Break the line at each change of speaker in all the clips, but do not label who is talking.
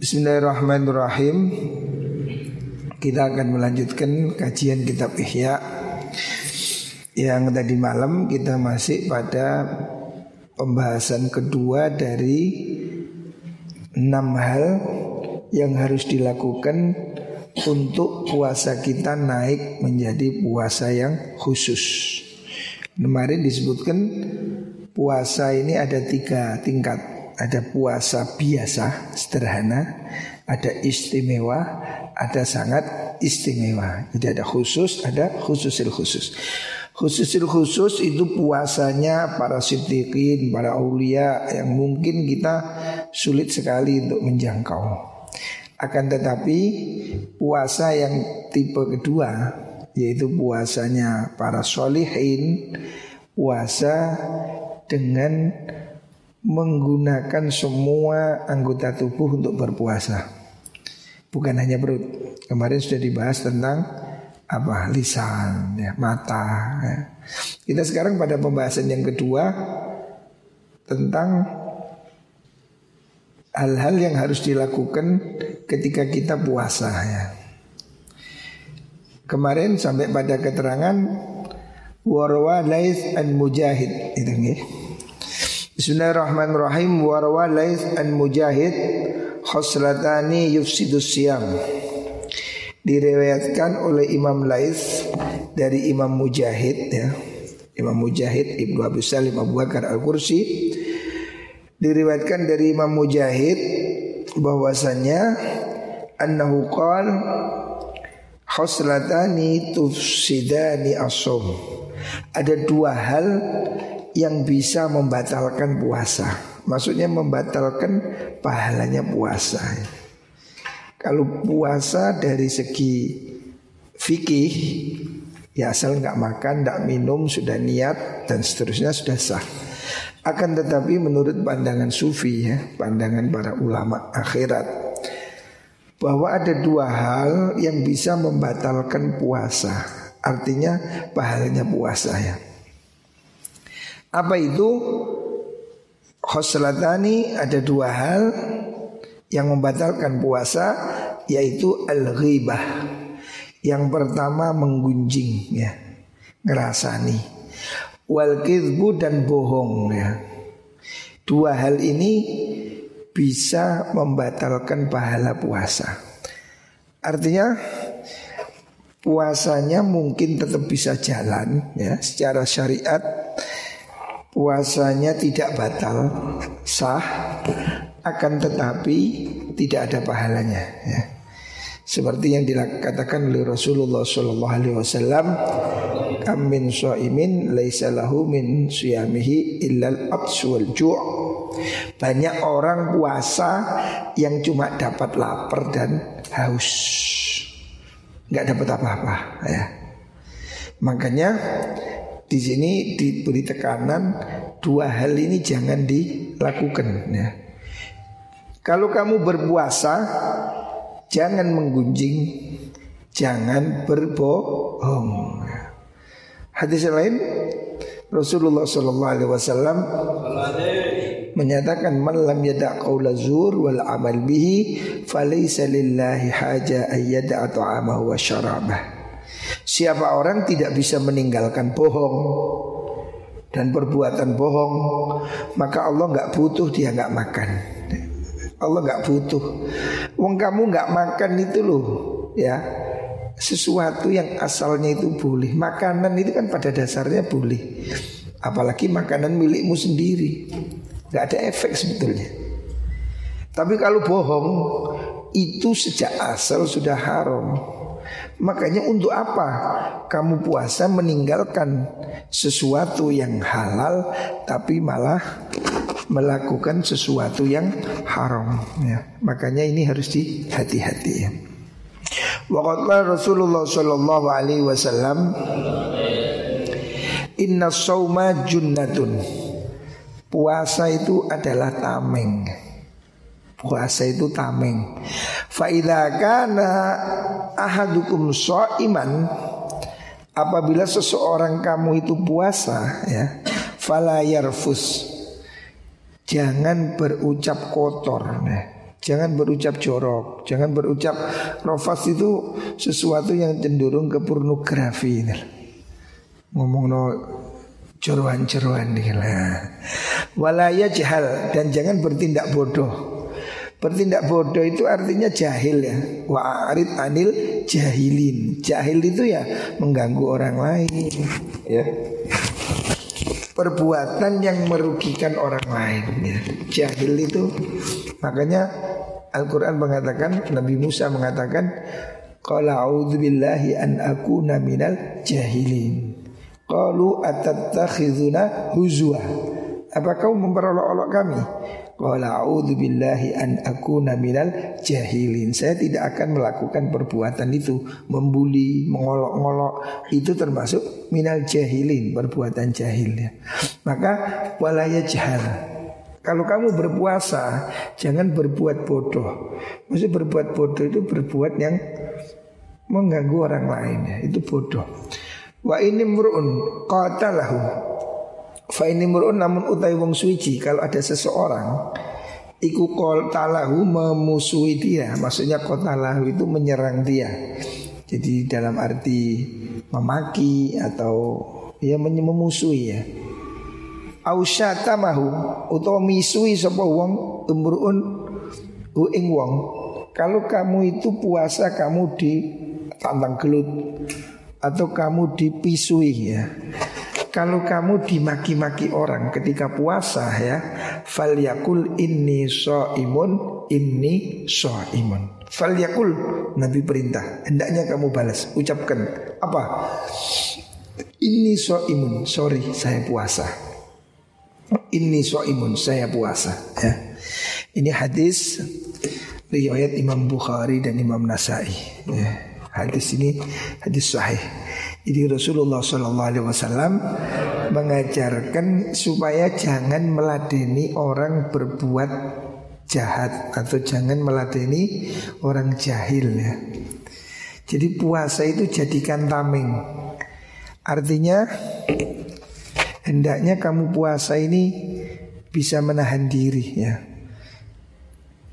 Bismillahirrahmanirrahim Kita akan melanjutkan kajian kitab Ihya Yang tadi malam kita masih pada pembahasan kedua dari enam hal yang harus dilakukan untuk puasa kita naik menjadi puasa yang khusus. Kemarin disebutkan puasa ini ada tiga tingkat ada puasa biasa, sederhana, ada istimewa, ada sangat istimewa. Jadi ada khusus, ada khususil khusus. Khususil khusus itu puasanya para siddiqin, para aulia yang mungkin kita sulit sekali untuk menjangkau. Akan tetapi puasa yang tipe kedua yaitu puasanya para solihin, puasa dengan menggunakan semua anggota tubuh untuk berpuasa. Bukan hanya perut. Kemarin sudah dibahas tentang apa lisan, ya, mata. Ya. Kita sekarang pada pembahasan yang kedua tentang hal-hal yang harus dilakukan ketika kita puasa. Ya. Kemarin sampai pada keterangan warwa lais an mujahid itu nih. Bismillahirrahmanirrahim. Warwa laith an mujahid Khoslatani yufsidus siam Diriwayatkan oleh Imam Laith Dari Imam Mujahid ya. Imam Mujahid Ibnu Abu Salim Abu Bakar Al-Kursi Diriwayatkan dari Imam Mujahid bahwasanya Annahu qal Khoslatani tufsidani asom Ada dua hal yang bisa membatalkan puasa. Maksudnya membatalkan pahalanya puasa. Kalau puasa dari segi fikih ya asal nggak makan, nggak minum, sudah niat dan seterusnya sudah sah. Akan tetapi menurut pandangan sufi ya, pandangan para ulama akhirat bahwa ada dua hal yang bisa membatalkan puasa. Artinya pahalanya puasa ya. Apa itu? Khoslatani ada dua hal yang membatalkan puasa yaitu al-ghibah. Yang pertama menggunjing ya, ngerasani. Wal kidbu dan bohong ya. Dua hal ini bisa membatalkan pahala puasa. Artinya puasanya mungkin tetap bisa jalan ya secara syariat puasanya tidak batal sah akan tetapi tidak ada pahalanya ya. Seperti yang dikatakan oleh Rasulullah Shallallahu Alaihi Wasallam, "Amin soimin laisa lahu min siyamihi illal absu wal ju'." Banyak orang puasa yang cuma dapat lapar dan haus, nggak dapat apa-apa ya. Makanya di sini diberi tekanan dua hal ini jangan dilakukan ya. Kalau kamu berpuasa jangan menggunjing, jangan berbohong. Hadis lain Rasulullah Shallallahu Alaihi Wasallam menyatakan man lam yada qaula zur wal amal bihi falaysa haja ayyada ta'amahu wa syarabah. Siapa orang tidak bisa meninggalkan bohong dan perbuatan bohong, maka Allah nggak butuh dia nggak makan. Allah nggak butuh. Wong kamu nggak makan itu loh, ya sesuatu yang asalnya itu boleh. Makanan itu kan pada dasarnya boleh. Apalagi makanan milikmu sendiri, nggak ada efek sebetulnya. Tapi kalau bohong itu sejak asal sudah haram. Makanya untuk apa kamu puasa meninggalkan sesuatu yang halal tapi malah melakukan sesuatu yang haram ya. Makanya ini harus dihati-hati ya. Waqala Rasulullah sallallahu alaihi wasallam Inna sauma junnatun Puasa itu adalah tameng Puasa itu tameng. Faida kana ahadukum iman apabila seseorang kamu itu puasa ya, fala yarfus. Jangan berucap kotor ya. Jangan berucap jorok, jangan berucap rofas itu sesuatu yang cenderung ke pornografi ini. Ngomong no jeruan-jeruan nih lah. Walaya jahal dan jangan bertindak bodoh. Bertindak bodoh itu artinya jahil ya. Wa'arid anil jahilin. Jahil itu ya mengganggu orang lain. Ya. Perbuatan yang merugikan orang lain. Ya. Jahil itu makanya Al-Quran mengatakan Nabi Musa mengatakan Qala a'udzubillahi an akuna minal jahilin Qalu atattakhiduna huzwa Apa kau memperolok-olok kami? Qala a'udzubillahi an akuna minal jahilin. Saya tidak akan melakukan perbuatan itu. Membuli, mengolok-ngolok Itu termasuk minal jahilin Perbuatan jahil ya. Maka walaya jahal kalau kamu berpuasa Jangan berbuat bodoh. Maksudnya berbuat bodoh itu berbuat yang Mengganggu orang lain ya. Itu bodoh. Wa ini mur'un qatalahu Fa ini mur'un namun utai wong suci Kalau ada seseorang Iku talahu memusuhi dia. Maksudnya qatalahu itu menyerang dia. Jadi dalam arti memaki atau ya memusuhi ya. Ausyatamahu utawa misui sapa wong umruun hu ing wong kalau kamu itu puasa kamu di tantang gelut atau kamu dipisui ya kalau kamu dimaki-maki orang ketika puasa ya fal yakul inni imun inni imun fal yakul nabi perintah. Hendaknya kamu balas ucapkan. Apa? Ini imun sorry saya puasa. Ini so'imun saya puasa ya. Ini hadis riwayat Imam Bukhari dan Imam Nasai ya. Hadis ini hadis sahih Jadi Rasulullah SAW mengajarkan supaya jangan meladeni orang berbuat jahat atau jangan meladeni orang jahil ya. Jadi puasa itu jadikan tameng. Artinya hendaknya kamu puasa ini bisa menahan diri ya.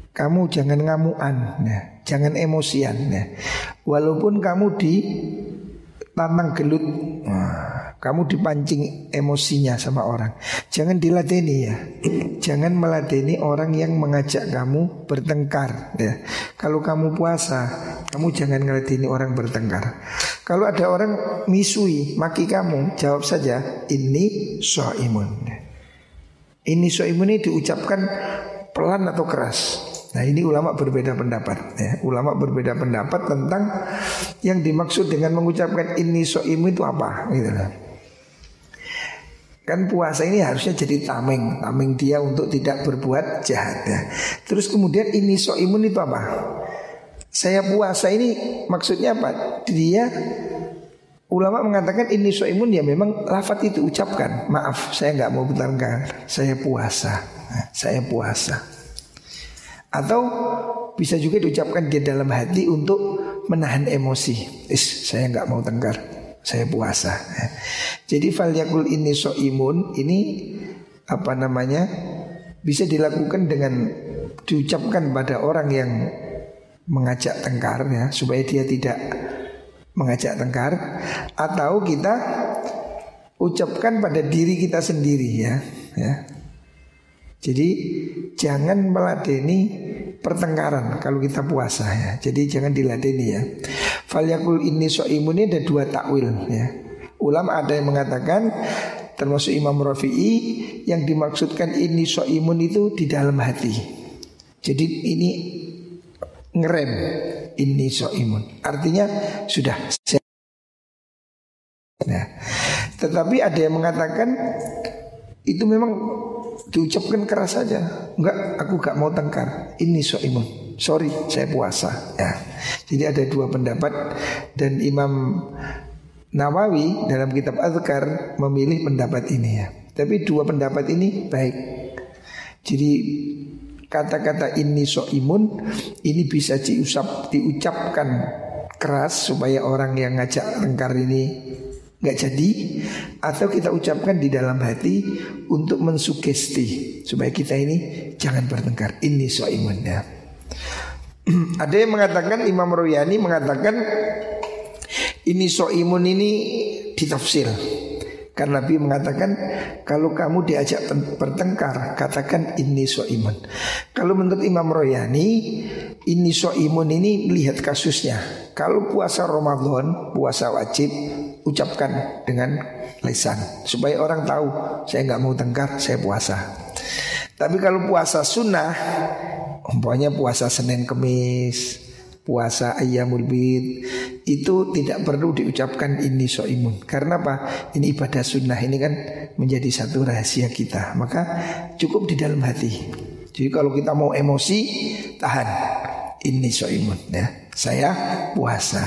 Kamu jangan ngamuan, ya. jangan emosian. Ya. Walaupun kamu di tantang gelut, kamu dipancing emosinya sama orang. Jangan diladeni ya. Jangan meladeni orang yang mengajak kamu bertengkar. Ya. Kalau kamu puasa, kamu jangan meladeni orang bertengkar. Kalau ada orang misui, maki kamu, jawab saja ini so'imun. Ini so'imun ini diucapkan pelan atau keras. Nah ini ulama berbeda pendapat ya. Ulama berbeda pendapat tentang yang dimaksud dengan mengucapkan ini so'imun itu apa gitu. Kan puasa ini harusnya jadi tameng Tameng dia untuk tidak berbuat jahat ya. Terus kemudian ini so'imun itu apa? Saya puasa ini maksudnya apa? Dia ulama mengatakan ini soimun ya memang lafat itu ucapkan. Maaf, saya nggak mau bertengkar. Saya puasa. saya puasa. Atau bisa juga diucapkan di dalam hati untuk menahan emosi. Is, saya nggak mau tengkar. Saya puasa. Jadi falyakul ini soimun ini apa namanya bisa dilakukan dengan diucapkan pada orang yang mengajak tengkar ya supaya dia tidak mengajak tengkar atau kita ucapkan pada diri kita sendiri ya ya jadi jangan meladeni pertengkaran kalau kita puasa ya. Jadi jangan diladeni ya. Falyakul ini so'imun ada dua takwil ya. Ulama ada yang mengatakan termasuk Imam Rafi'i yang dimaksudkan ini so'imun itu di dalam hati. Jadi ini ngerem ini imun. Artinya sudah Nah, tetapi ada yang mengatakan itu memang diucapkan keras saja. Enggak, aku gak mau tengkar. Ini imun. Sorry, saya puasa. Ya. Jadi ada dua pendapat dan Imam Nawawi dalam kitab Azkar memilih pendapat ini ya. Tapi dua pendapat ini baik. Jadi kata-kata ini so imun ini bisa diusap diucapkan keras supaya orang yang ngajak tengkar ini nggak jadi atau kita ucapkan di dalam hati untuk mensugesti supaya kita ini jangan bertengkar ini so imun ya Ada yang mengatakan Imam Royani mengatakan ini soimun ini ditafsir. Karena Nabi mengatakan kalau kamu diajak bertengkar katakan ini soimun. Kalau menurut Imam Royani ini soimun ini lihat kasusnya. Kalau puasa Ramadan puasa wajib ucapkan dengan lisan. Supaya orang tahu saya nggak mau tengkar saya puasa. Tapi kalau puasa sunnah umpamanya puasa Senin Kemis puasa ayamul bid itu tidak perlu diucapkan ini soimun. Karena apa? Ini ibadah sunnah ini kan menjadi satu rahasia kita. Maka cukup di dalam hati. Jadi kalau kita mau emosi tahan. Ini soimun ya saya puasa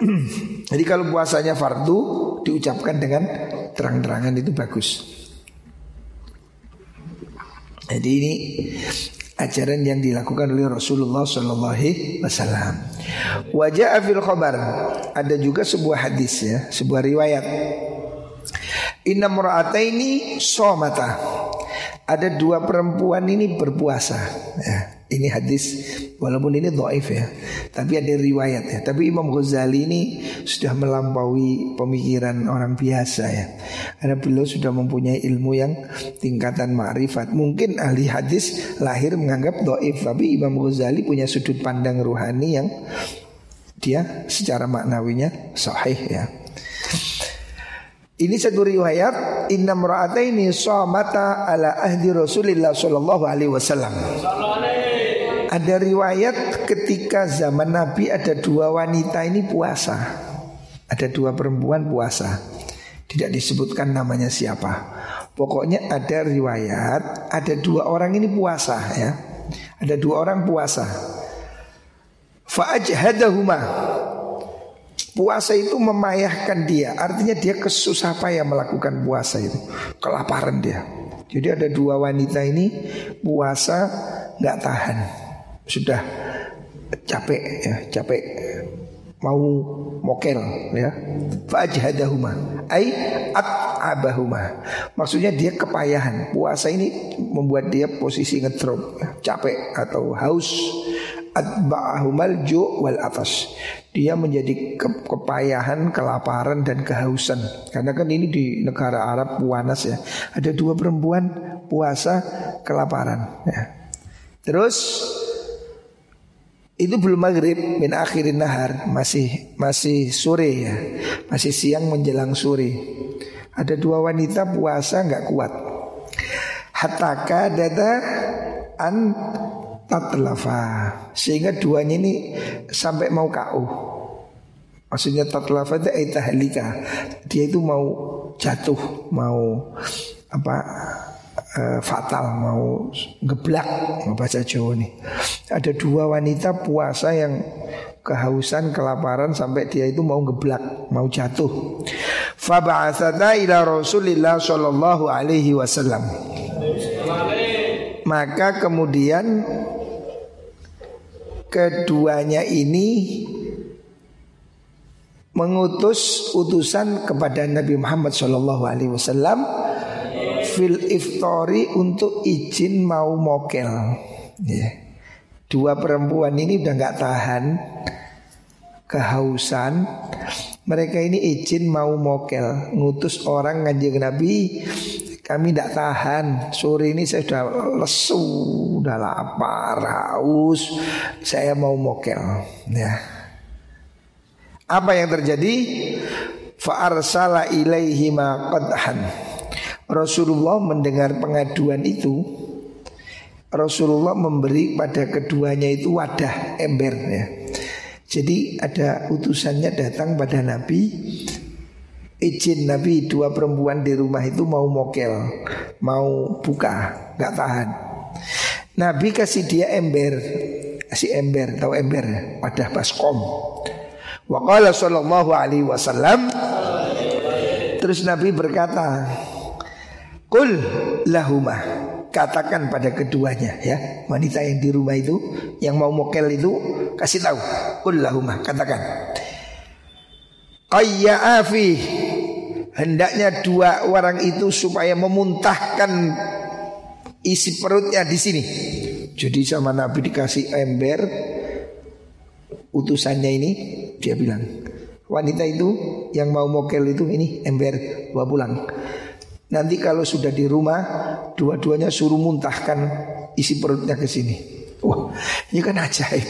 jadi kalau puasanya fardu diucapkan dengan terang-terangan itu bagus jadi ini ajaran yang dilakukan oleh Rasulullah Sallallahu Wasallam. Wajah afil khobar ada juga sebuah hadis ya, sebuah riwayat. Inna ini somata. Ada dua perempuan ini berpuasa. Ya. Ini hadis walaupun ini doif ya Tapi ada riwayat ya. Tapi Imam Ghazali ini sudah melampaui pemikiran orang biasa ya. Karena beliau sudah mempunyai ilmu yang tingkatan ma'rifat. Mungkin ahli hadis lahir menganggap doif Tapi Imam Ghazali punya sudut pandang ruhani yang Dia secara maknawinya sahih ya. Ini satu riwayat Inna ini somata ala ahdi Rasulillah Sallallahu alaihi wasallam ada riwayat ketika zaman Nabi ada dua wanita ini puasa. Ada dua perempuan puasa. Tidak disebutkan namanya siapa. Pokoknya ada riwayat ada dua orang ini puasa ya. Ada dua orang puasa. Fa'ajhadahuma Puasa itu memayahkan dia Artinya dia kesusah payah melakukan puasa itu Kelaparan dia Jadi ada dua wanita ini puasa nggak tahan sudah capek ya, capek mau mokel ya. Fajhadahuma ai at'abahuma. Maksudnya dia kepayahan. Puasa ini membuat dia posisi ngedrop, ya, capek atau haus. Atba'ahumal ju' wal atas. Dia menjadi ke kepayahan, kelaparan dan kehausan. Karena kan ini di negara Arab puanas ya. Ada dua perempuan puasa kelaparan ya. Terus itu belum maghrib min akhirin nahar. Masih masih sore ya. Masih siang menjelang sore. Ada dua wanita puasa nggak kuat. Hataka dada an tatlafa. Sehingga duanya ini sampai mau kau maksudnya tatlafa itu tahlika dia itu mau jatuh mau apa uh, fatal mau ngeblak bahasa Jawa nih. Ada dua wanita puasa yang kehausan, kelaparan sampai dia itu mau ngeblak, mau jatuh. Faba'atsana ila Rasulillah sallallahu alaihi wasallam. Maka kemudian keduanya ini mengutus utusan kepada Nabi Muhammad sallallahu alaihi wasallam fil iftori untuk izin mau mokel. Ya. Dua perempuan ini udah nggak tahan kehausan. Mereka ini izin mau mokel, ngutus orang ngajak Nabi. Kami tidak tahan. Sore ini saya sudah lesu, sudah lapar, haus. Saya mau mokel. Ya. Apa yang terjadi? Fa'arsala ilaihi ma qadhan. Rasulullah mendengar pengaduan itu Rasulullah memberi pada keduanya itu wadah ember ya. Jadi ada utusannya datang pada Nabi Izin Nabi dua perempuan di rumah itu mau mokel Mau buka nggak tahan. Nabi kasih dia ember Kasih ember Tahu ember Wadah baskom. Wa qala sallallahu alaihi wasallam Terus Nabi berkata Kul lahuma Katakan pada keduanya ya. Wanita yang di rumah itu Yang mau mokel itu Kasih tahu. Kul lahuma Katakan. Qayya'afi Hendaknya dua orang itu Supaya memuntahkan Isi perutnya di sini. Jadi sama Nabi dikasih ember utusannya ini dia bilang wanita itu yang mau mokel itu ini ember bawa pulang. Nanti kalau sudah di rumah dua-duanya suruh muntahkan isi perutnya ke sini. Wah, ini kan ajaib.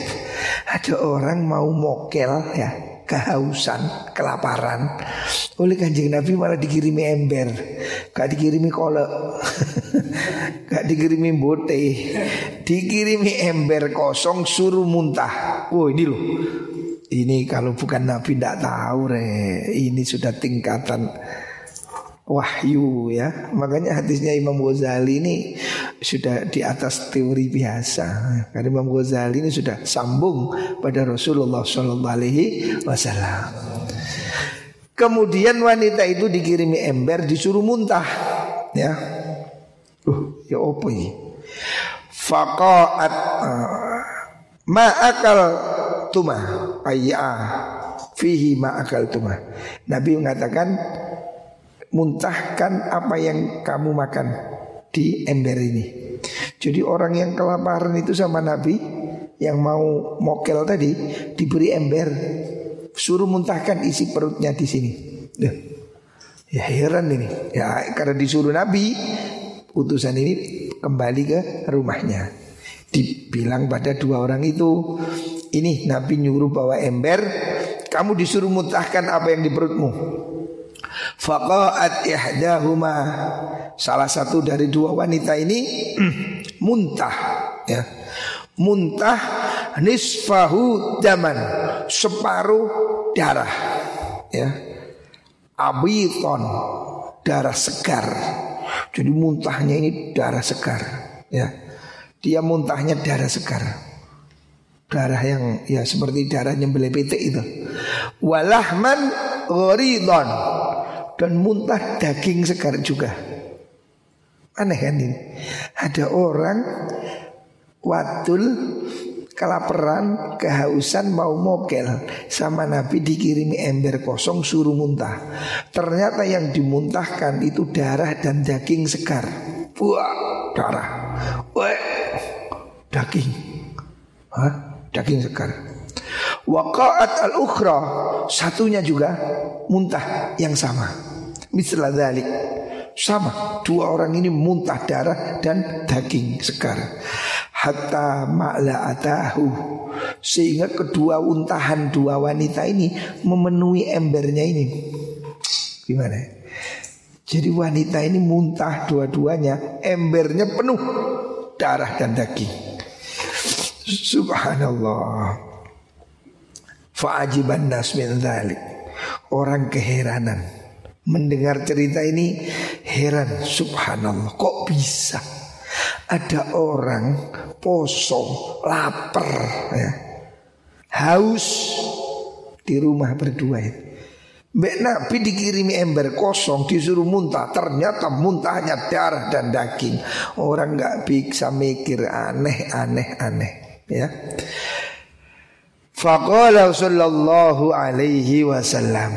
Ada orang mau mokel ya, kehausan, kelaparan. Oleh kanjeng Nabi malah dikirimi ember, gak dikirimi kolek, gak dikirimi bote, dikirimi ember kosong suruh muntah. Oh ini loh, ini kalau bukan Nabi tidak tahu re, ini sudah tingkatan wahyu ya. Makanya hadisnya Imam Ghazali ini sudah di atas teori biasa. Karena Imam Ghazali ini sudah sambung pada Rasulullah Shallallahu Alaihi Wasallam. Kemudian wanita itu dikirimi ember disuruh muntah ya. Uh, ya apa ini? Faqaat uh, ma akal tuma ayya fihi ma akal tuma. Nabi mengatakan muntahkan apa yang kamu makan di ember ini. Jadi orang yang kelaparan itu sama Nabi yang mau mokel tadi diberi ember, suruh muntahkan isi perutnya di sini. Ya, heran ini. Ya karena disuruh Nabi, utusan ini kembali ke rumahnya. Dibilang pada dua orang itu, ini Nabi nyuruh bawa ember, kamu disuruh muntahkan apa yang di perutmu. Faqa'at ihdahuma. Salah satu dari dua wanita ini Muntah ya. Muntah nisfahu daman Separuh darah Ya. Abiton Darah segar. Jadi muntahnya ini darah segar Ya. Dia muntahnya darah segar. Darah yang ya seperti darahnya belepetek itu. Walahman ghoridon dan muntah daging segar juga. Aneh kan ini? Ada orang wadul kelaparan, kehausan mau mokel sama Nabi dikirimi ember kosong suruh muntah. Ternyata yang dimuntahkan itu darah dan daging segar. Wah, darah. Wah, daging. Hah? Daging segar. Waqa'at al-ukhra. Satunya juga muntah yang sama. Mislah dhalik. Sama. Dua orang ini muntah darah dan daging segar. Hatta ma'la'atahu Sehingga kedua untahan dua wanita ini Memenuhi embernya ini. Gimana? Jadi wanita ini muntah dua-duanya Embernya penuh Darah dan daging. Subhanallah Fa'ajiban nas min dhalik. Orang keheranan. Mendengar cerita ini heran. Subhanallah kok bisa? Ada orang poso lapar ya. Haus di rumah berdua itu. Mbak Nabi dikirimi ember kosong disuruh muntah. Ternyata muntahnya darah dan daging. Orang nggak bisa mikir aneh aneh aneh ya Faqala sallallahu alaihi wasallam.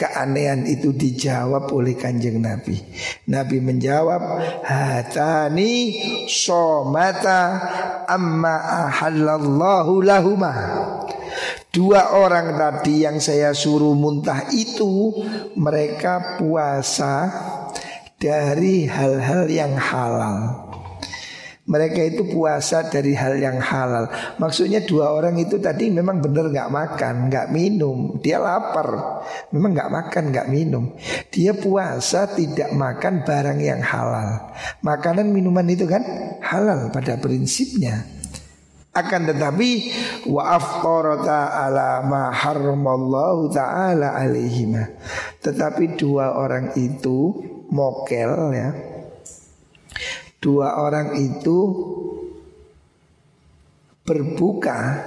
Keanehan itu dijawab oleh kanjeng Nabi. Nabi menjawab Hatani somata amma ahallallahu lahuma. Dua orang tadi yang saya suruh muntah itu Mereka puasa dari hal-hal yang halal mereka itu puasa dari hal yang halal. Maksudnya dua orang itu tadi memang benar nggak makan, nggak minum. Dia lapar, memang nggak makan, nggak minum. Dia puasa tidak makan barang yang halal. Makanan minuman itu kan halal pada prinsipnya. Akan tetapi wa ala ma harramallahu taala alaihima. Tetapi dua orang itu mokel ya dua orang itu berbuka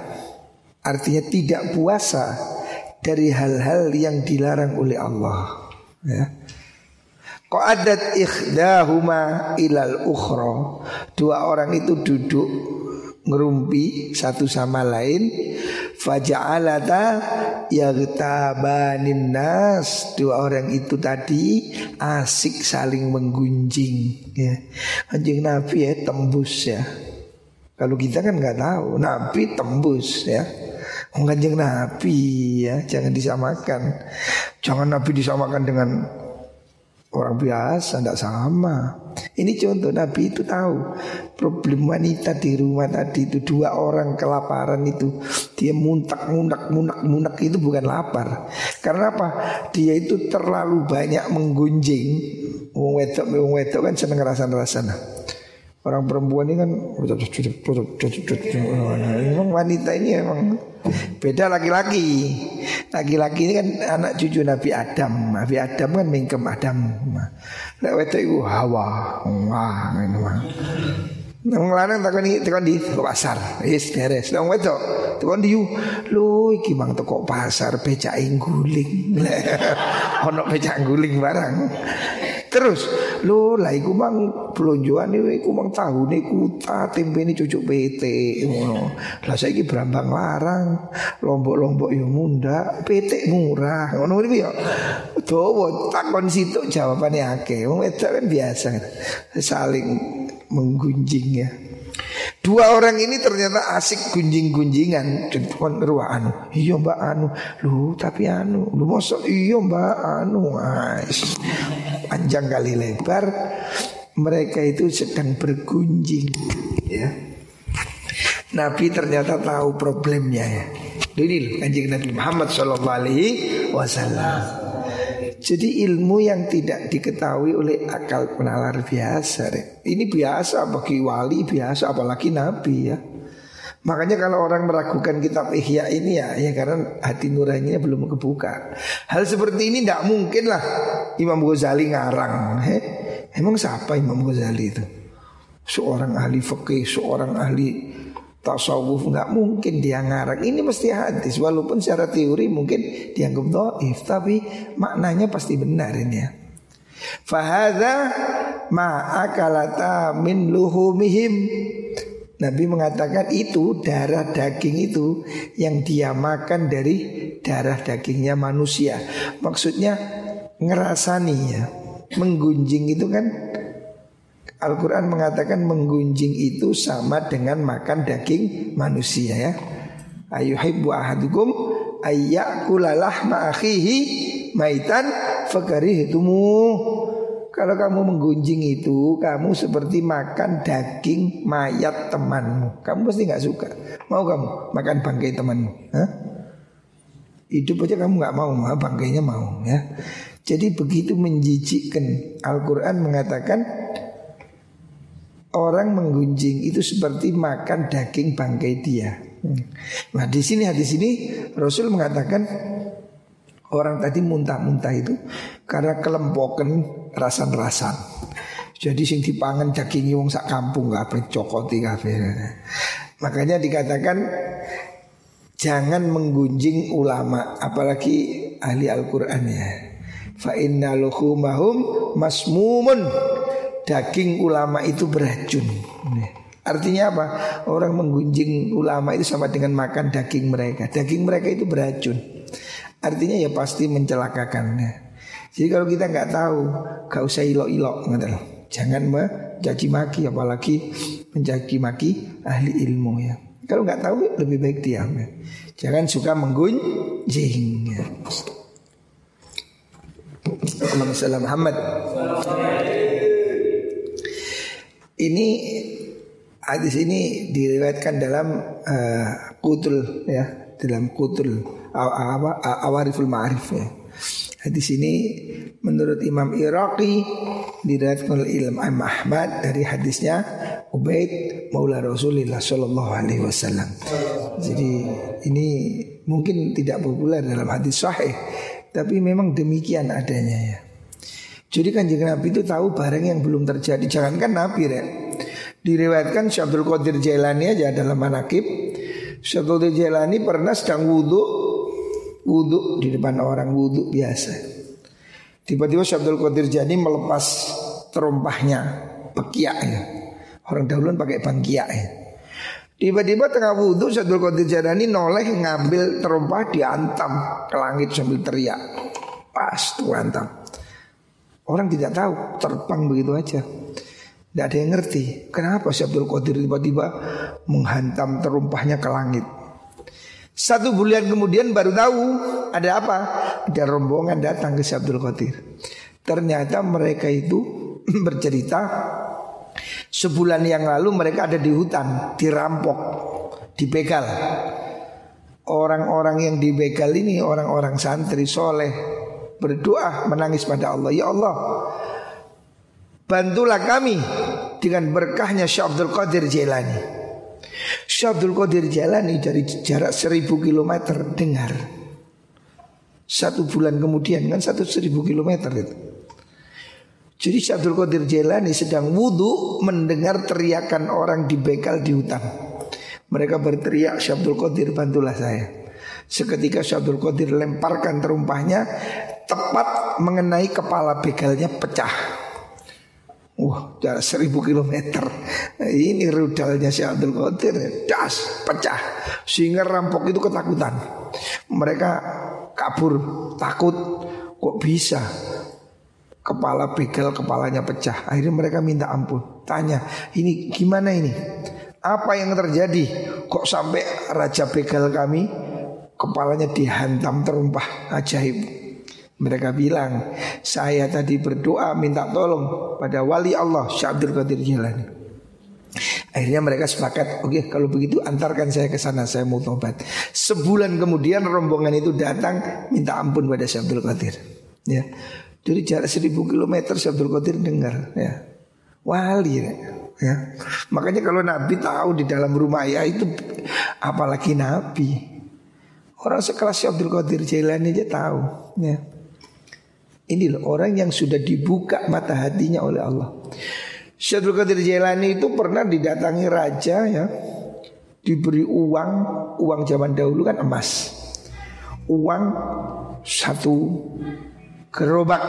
artinya tidak puasa dari hal-hal yang dilarang oleh Allah ya. Qadat ikhdahuma ilal ukhra. Dua orang itu duduk ngerumpi satu sama lain faja'alata yaghtabanin nas. Dua orang itu tadi asik saling menggunjing ya. Anjing nabi ya tembus ya. Kalau kita kan nggak tahu nabi tembus ya. Kanjeng Nabi ya jangan disamakan. Jangan Nabi disamakan dengan orang biasa tidak sama. Ini contoh Nabi itu tahu problem wanita di rumah tadi itu dua orang kelaparan itu dia muntak munak munak munak itu bukan lapar. Karena apa? Dia itu terlalu banyak menggunjing. Wong wedok wong wedok kan seneng rasa rasa orang perempuan ini kan memang wanita ini memang beda laki-laki laki-laki ini kan anak cucu Nabi Adam Nabi Adam kan mingkem Adam lewat itu hawa wah Nang lanang takon iki tekan di pasar. Wis beres. Nang wedok tekan di lu iki mang teko pasar becake guling. Ono becak guling barang. Terus lu lah iku mang pelonjoan iku mang tahune kuta tempe ini cucuk PT. Lah saiki brambang larang, lombok-lombok yo munda, PT murah. Ngono iki yo. Dawa takon situ jawabane akeh. Wong wedok kan biasa saling menggunjing ya. Dua orang ini ternyata asik gunjing-gunjingan Cuman ruah anu. Iya mbak anu. Lu tapi anu. Lu mosok? Iya mbak anu. Ais. Panjang kali lebar Mereka itu sedang bergunjing Ya. Nabi ternyata tahu problemnya ya. Ini kanjeng Nabi Muhammad Sallallahu Alaihi Wasallam jadi ilmu yang tidak diketahui oleh akal penalar biasa deh. Ini biasa bagi wali biasa apalagi nabi ya. Makanya kalau orang meragukan kitab Ihya ini ya ya karena hati nuraninya belum kebuka. Hal seperti ini tidak mungkin lah Imam Ghazali ngarang. He? Emang siapa Imam Ghazali itu? Seorang ahli fikih, seorang ahli tasawuf nggak mungkin dia ngarang. Ini mesti hadis. Walaupun secara teori mungkin dianggap doif tapi maknanya pasti benar ini ya. Fahada ma'akalata min luhumihim. Nabi mengatakan itu darah daging itu yang dia makan dari darah dagingnya manusia. Maksudnya ngerasani ya, menggunjing itu kan Al-Quran mengatakan menggunjing itu sama dengan makan daging manusia ya. Ayuhibbu ahadukum ayyakulalah ma'akhihi maitan fakarihtumu. Kalau kamu menggunjing itu, kamu seperti makan daging mayat temanmu. Kamu pasti nggak suka. Mau kamu makan bangkai temanmu? Hah? Hidup aja kamu nggak mau, bangkainya mau ya. Jadi begitu menjijikkan. Al-Quran mengatakan orang menggunjing itu seperti makan daging bangkai dia. Nah di sini hadis ini Rasul mengatakan orang tadi muntah-muntah itu karena kelempokan rasan-rasan. Jadi sing dipangan daging wong sak kampung apa cokoti kabeh. Makanya dikatakan jangan menggunjing ulama apalagi ahli Al-Qur'an ya. Fa inna luhumahum masmumun daging ulama itu beracun. Artinya apa? Orang menggunjing ulama itu sama dengan makan daging mereka. Daging mereka itu beracun. Artinya ya pasti mencelakakan. Jadi kalau kita nggak tahu, gak usah ilok-ilok, jangan mencaci maki, apalagi mencaci maki ahli ilmu ya. Kalau nggak tahu lebih baik diam ya. Jangan suka menggunjing. Ya. Allahumma Muhammad. Ini hadis ini diriwayatkan dalam uh, kutul ya, dalam kutul awariful ma'arif ya. Hadis ini menurut Imam Iraqi diriwayatkan oleh Imam Ahmad dari hadisnya Ubaid Maula Rasulullah Shallallahu Alaihi Wasallam. Jadi ini mungkin tidak populer dalam hadis sahih, tapi memang demikian adanya ya. Jadi kan Nabi itu tahu barang yang belum terjadi. Jangankan Nabi ya. Diriwayatkan Syekh Abdul Qadir Jailani aja dalam manakib. Syekh Abdul Qadir Jailani pernah sedang wudhu. Wudhu di depan orang wudhu biasa. Tiba-tiba Syekh Abdul Qadir Jailani melepas terompahnya. Pekiak ya. Orang dahulu pakai bangkiak ya. Tiba-tiba tengah wudhu Syabdul Qadir Jailani noleh ngambil terumpah diantam ke langit sambil teriak. Pas tuh antam. Orang tidak tahu terbang begitu aja. Tidak ada yang ngerti. Kenapa Syabdul Qadir tiba-tiba Menghantam terumpahnya ke langit? Satu bulan kemudian baru tahu Ada apa? Ada rombongan datang ke Syabdul Qadir. Ternyata mereka itu bercerita Sebulan yang lalu mereka ada di hutan Dirampok Dibegal. Orang-orang yang dibegal ini Orang-orang santri soleh Berdoa menangis pada Allah Ya Allah Bantulah kami dengan berkahnya Syekh Abdul Qadir Jailani. Syekh Abdul Qadir Jailani dari jarak seribu kilometer dengar. Satu bulan kemudian kan satu seribu kilometer itu. Jadi Syekh Abdul Qadir Jailani sedang wudhu mendengar teriakan orang di bekal di hutan. Mereka berteriak Syekh Abdul Qadir bantulah saya. Seketika Syekh Abdul Qadir lemparkan terumpahnya tepat mengenai kepala begalnya pecah. Wah, jarak seribu kilometer. Ini rudalnya si Abdul Qadir, das, pecah. Sehingga rampok itu ketakutan. Mereka kabur, takut. Kok bisa? Kepala begal, kepalanya pecah. Akhirnya mereka minta ampun. Tanya, ini gimana ini? Apa yang terjadi? Kok sampai raja begal kami kepalanya dihantam terumpah ajaib? Mereka bilang saya tadi berdoa minta tolong pada wali Allah Syabdul Qadir Jilani. Akhirnya mereka sepakat, oke okay, kalau begitu antarkan saya ke sana, saya mau tobat. Sebulan kemudian rombongan itu datang minta ampun pada Syabdul Qadir. Ya, jadi jarak seribu kilometer Syabdul Qadir dengar, ya, wali ya. ya. Makanya kalau Nabi tahu di dalam rumah ya itu, apalagi Nabi. Orang sekelas Syabdul Qadir Jailani aja tahu, ya. Ini loh orang yang sudah dibuka mata hatinya oleh Allah. Syaikhul Qadir Jailani itu pernah didatangi raja ya. Diberi uang, uang zaman dahulu kan emas. Uang satu gerobak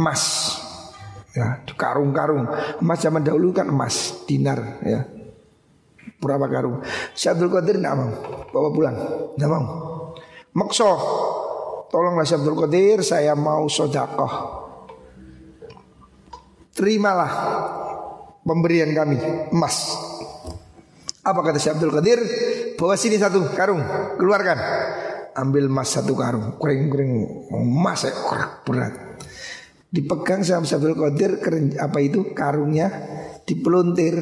emas. Ya, karung-karung. Emas zaman dahulu kan emas, dinar ya. Berapa karung? Syaikhul Qadir tidak mau bawa pulang, tidak mau. Makso Tolonglah Syekh Abdul Qadir Saya mau sodakoh. Terimalah Pemberian kami Emas. Apa kata Syekh Abdul Qadir? Bawa sini satu karung Keluarkan. Ambil emas satu karung Kering-kering Emas ya berat. Dipegang sama Syekh Abdul Qadir Apa itu? Karungnya Dipeluntir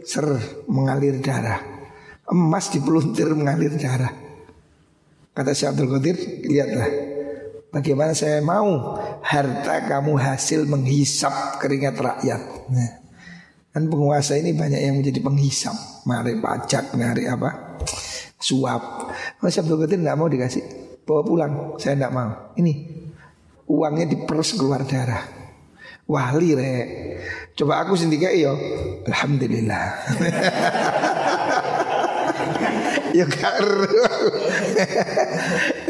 Ser mengalir darah. Emas dipeluntir mengalir darah. Kata Syekh Abdul Qadir Lihatlah Bagaimana saya mau harta kamu hasil menghisap keringat rakyat. Nah, kan penguasa ini banyak yang menjadi penghisap, mari pajak, mari apa, suap. Mas Abdul Qadir tidak mau dikasih, bawa pulang. Saya tidak mau. Ini uangnya diperes keluar darah. Wali re. Coba aku sendiri yo. Alhamdulillah. ya karo.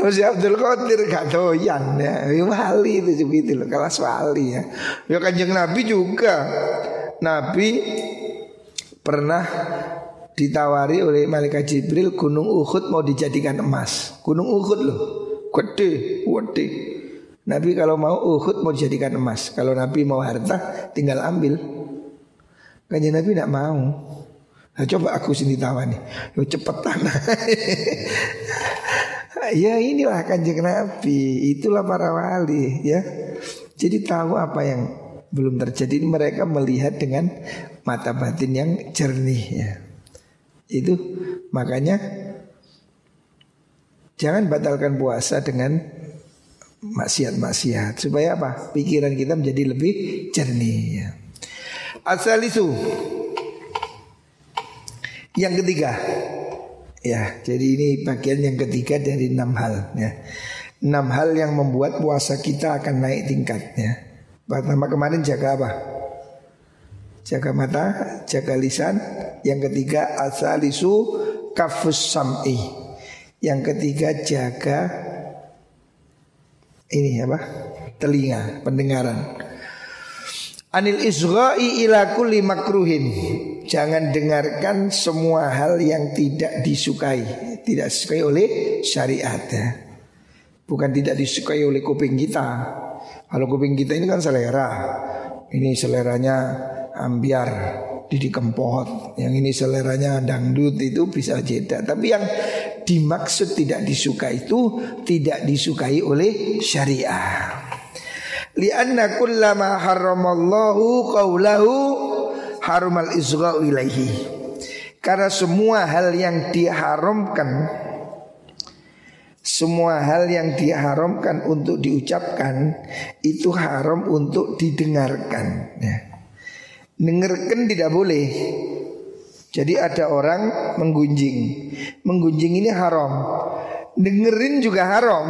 Masih Abdul Qadir gak doyan ya. Wali itu seperti loh, kelas wali ya. Ya kanjeng Nabi juga. Nabi pernah ditawari oleh malaikat Jibril gunung Uhud mau dijadikan emas. Gunung Uhud loh. Gede, gede. Nabi kalau mau Uhud mau dijadikan emas. Kalau Nabi mau harta tinggal ambil. Kanjeng Nabi tidak mau. Nah, coba aku sini tawani. Cepetan. ya inilah kanjeng Nabi, itulah para wali ya. Jadi tahu apa yang belum terjadi mereka melihat dengan mata batin yang jernih ya. Itu makanya jangan batalkan puasa dengan maksiat-maksiat supaya apa? Pikiran kita menjadi lebih jernih ya. Asalisu yang ketiga, ya, jadi ini bagian yang ketiga dari enam hal. Ya. Enam hal yang membuat puasa kita akan naik tingkatnya. Pertama kemarin jaga apa? Jaga mata, jaga lisan. Yang ketiga asalisu kafus sam'i. Yang ketiga jaga ini apa? Telinga, pendengaran. Anil isgha'i ila kulli makruhin. Jangan dengarkan semua hal yang tidak disukai, tidak disukai oleh syariat ya. Bukan tidak disukai oleh kuping kita. Kalau kuping kita ini kan selera. Ini seleranya ambiar, Didi Kempot. Yang ini seleranya dangdut itu bisa jeda. Tapi yang dimaksud tidak disukai itu tidak disukai oleh syariah. Lianna kullama haramallahu qawlahu harumal isgha'u ilaihi. Karena semua hal yang diharamkan semua hal yang diharamkan untuk diucapkan itu haram untuk didengarkan. Ya. Dengarkan tidak boleh. Jadi ada orang menggunjing, menggunjing ini haram. Dengerin juga haram.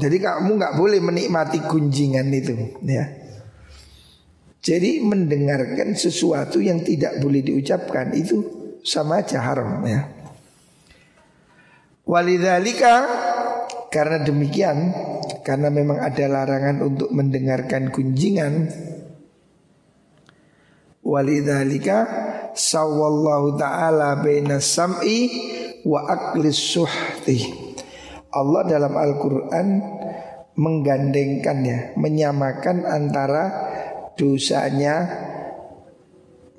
Jadi kamu nggak boleh menikmati gunjingan itu, ya. Jadi mendengarkan sesuatu yang tidak boleh diucapkan itu sama aja haram ya. Walidhalika karena demikian karena memang ada larangan untuk mendengarkan gunjingan walidhalika sawallahu taala baina sam'i wa aklis suhti Allah dalam Al-Quran menggandengkannya, menyamakan antara dosanya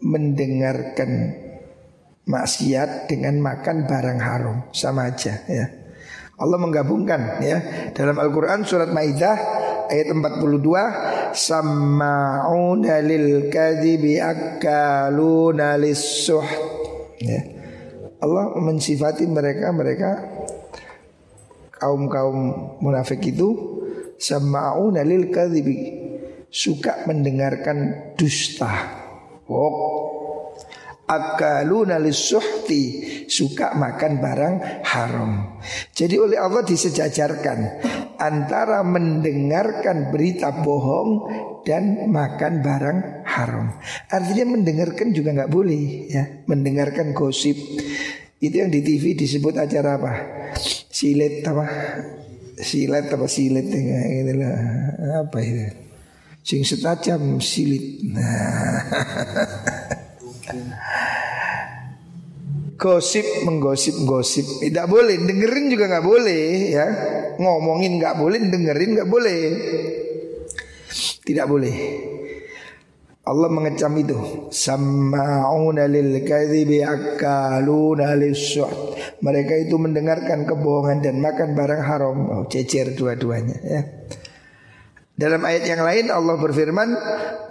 mendengarkan maksiat dengan makan barang haram sama aja ya. Allah menggabungkan ya dalam Al-Qur'an surat Maidah ayat 42 sama'una lil kadhibi akaluna lis ya. Allah mensifati mereka mereka kaum-kaum munafik itu sama'una lil kadhibi suka mendengarkan dusta. Oh. Akaluna lisuhti suka makan barang haram. Jadi oleh Allah disejajarkan antara mendengarkan berita bohong dan makan barang haram. Artinya mendengarkan juga nggak boleh ya, mendengarkan gosip. Itu yang di TV disebut acara apa? silet apa silet apa silet ya, inilah apa itu sing setajam silit. Gosip menggosip gosip. Tidak boleh dengerin juga nggak boleh ya. Ngomongin nggak boleh dengerin nggak boleh. Tidak boleh. Allah mengecam itu. Sama'una lil kadhibi akaluna lisuht Mereka itu mendengarkan kebohongan dan makan barang haram. Oh, Cecer dua-duanya ya dalam ayat yang lain Allah berfirman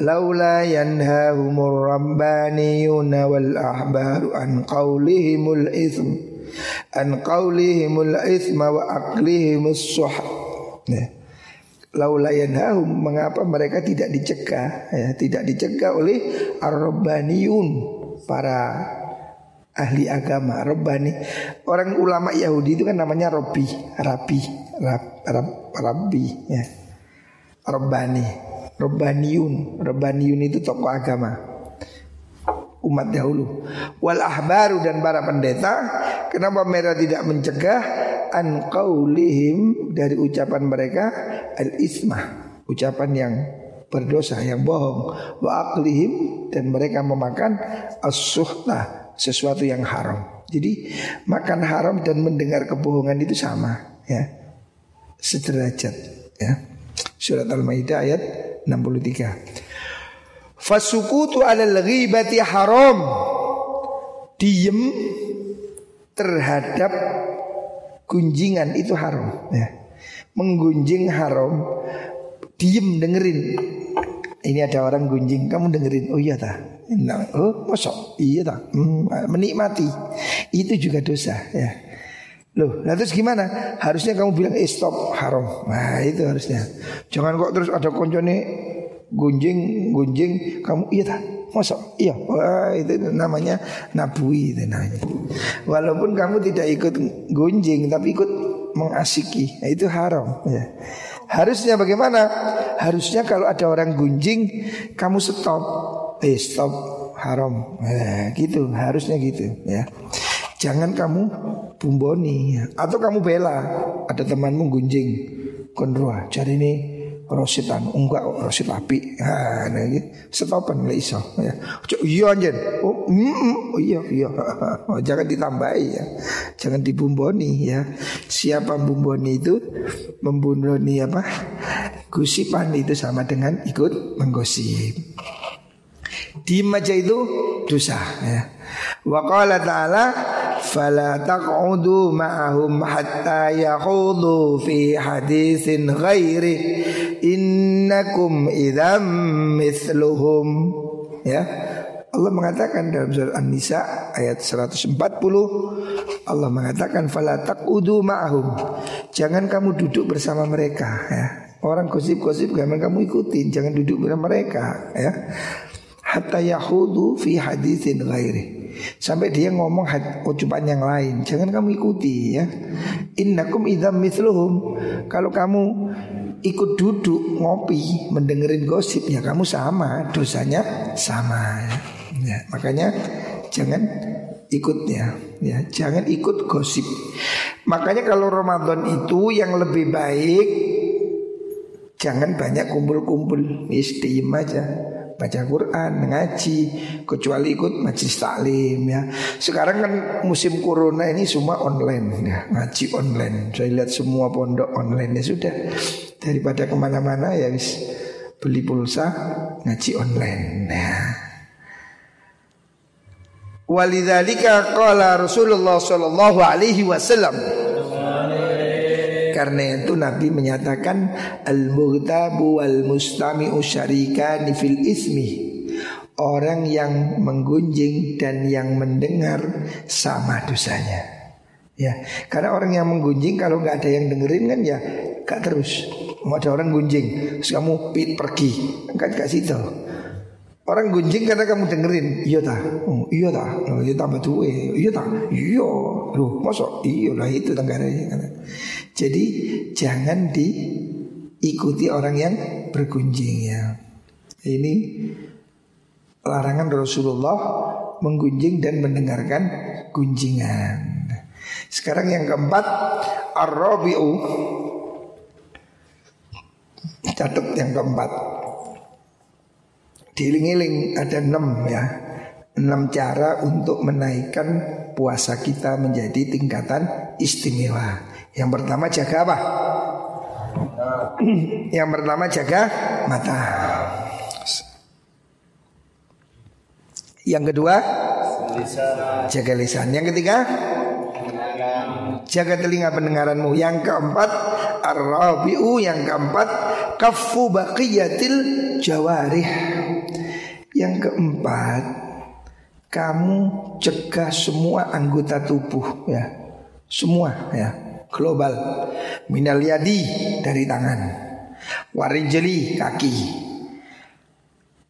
laula yanhahumur rabbaniyuna wal ahbaru an qaulihimul ithm an qaulihimul ithma wa aqlihimus suh ya laula yanhahum mengapa mereka tidak dicegah? Ya tidak dicegah oleh ar-rabbaniyun para ahli agama. Rabbani orang ulama Yahudi itu kan namanya Robbi Rabi Rab, Rab, Rabbi ya Rabbani. Rabbaniyun. Rabbaniyun itu tokoh agama. Umat dahulu. Wal ahbaru dan para pendeta kenapa mereka tidak mencegah? An dari ucapan mereka al ismah ucapan yang berdosa yang bohong. Wa aqlihim dan mereka memakan as sesuatu yang haram. Jadi makan haram dan mendengar kebohongan itu sama ya. Sederajat ya surat al-maidah ayat 63 Fasukutu alal ghibati haram. Diem terhadap gunjingan itu haram ya. Menggunjing haram Diem dengerin. Ini ada orang gunjing Kamu dengerin? Oh iya tak nah, Oh mosok? Iya tak hmm, Menikmati. Itu juga dosa ya Loh, nah terus gimana? Harusnya kamu bilang eh stop haram. Nah itu harusnya. Jangan kok terus ada koncone gunjing gunjing. Kamu iya tak iya. Wah itu namanya nabui itu namanya. Walaupun kamu tidak ikut gunjing tapi ikut mengasiki. Nah, itu haram ya. Harusnya bagaimana? Harusnya kalau ada orang gunjing kamu stop. Eh stop haram. Nah, gitu harusnya gitu ya. Jangan kamu bumboni atau kamu bela ada temanmu gunjing konroa cari ini Rosid anu enggak kok Rosid api. Nah iki setopan lek iso ya. iya. Oh, oh iya iya. Oh, jangan ditambahi ya. Jangan dibumboni ya. Siapa bumboni itu membumboni apa? Gusipan itu sama dengan ikut menggosip. Di aja itu dosa ya. Wa ta'ala fala taq'udu ma'ahum hatta yakhudu fi haditsin ghairi. Innakum idzam mithluhum. Ya. Allah mengatakan dalam surat An-Nisa ayat 140 Allah mengatakan fala taqudu ma'ahum. Jangan kamu duduk bersama mereka ya. Orang gosip-gosip jangan kamu ikutin jangan duduk bersama mereka ya. Hatta yahudu fi haditsin ghairi Sampai dia ngomong ucapan yang lain. Jangan kamu ikuti ya. Innakum idham mithluhum. Kalau kamu ikut duduk ngopi Mendengerin gosip ya kamu sama. Dosanya sama ya. ya Makanya jangan ikutnya ya. Jangan ikut gosip. Makanya kalau Ramadan itu yang lebih baik Jangan banyak kumpul-kumpul. Istim aja baca Quran, ngaji, kecuali ikut majlis taklim ya. Sekarang kan musim corona ini semua online ya, ngaji online. Saya lihat semua pondok online ya sudah. Daripada ke mana-mana ya wis beli pulsa ngaji online. Ya. Walidzalika qala Rasulullah sallallahu alaihi wasallam karena itu Nabi menyatakan al-mughtabu wal mustami'u syarikani fil ismi. Orang yang menggunjing dan yang mendengar sama dosanya. Ya, karena orang yang menggunjing kalau nggak ada yang dengerin kan ya gak terus. Mau ada orang gunjing, terus kamu pit pergi, kan gak situ. Orang gunjing karena kamu dengerin, iya ta, oh, iya ta, oh, iya tambah tuwe, iya ta, iya, loh, masuk, iya lah itu tanggaranya. Jadi jangan diikuti orang yang bergunjing ya. Ini larangan Rasulullah menggunjing dan mendengarkan gunjingan. Sekarang yang keempat Ar-Rabi'u. Catat yang keempat Diiling-iling ada enam ya Enam cara untuk menaikkan puasa kita menjadi tingkatan istimewa yang pertama jaga apa? Yang pertama jaga mata. Yang kedua jaga lisan. Yang ketiga jaga telinga pendengaranmu. Yang keempat ar-rabi'u yang keempat kafu baqiyatil jawarih. Yang keempat kamu cegah semua anggota tubuh ya. Semua ya. Global. Minal yadi dari tangan. Warijeli kaki.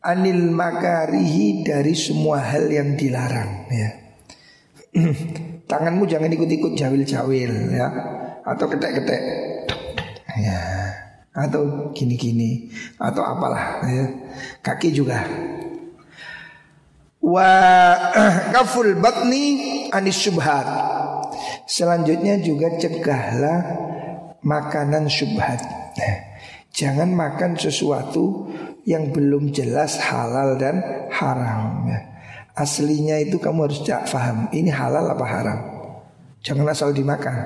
Anil makarihi dari semua hal yang dilarang ya. Tanganmu jangan ikut-ikut jawil-jawil ya. Atau ketek-ketek. Ya. Atau gini-gini. Atau apalah ya. Kaki juga wa kaful batni anis subhat Selanjutnya juga cegahlah makanan syubhat. Jangan makan sesuatu yang belum jelas halal dan haram. Aslinya itu kamu harus cak faham ini halal apa haram. Jangan asal dimakan.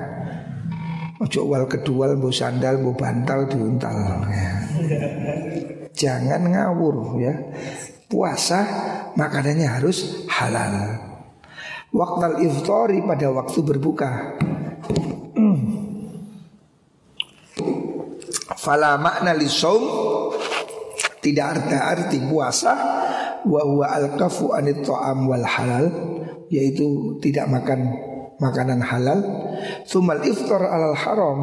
Ojo wal kedua bu sandal bu bantal diuntal. Ya. Jangan ngawur ya. Puasa makanannya harus halal. Waktu iftari pada waktu berbuka. Hmm. Fala makna lisawm Tidak arti arti puasa. Wa huwa al-kafu anit ta'am wal halal. Yaitu tidak makan makanan halal. Sumal iftar alal haram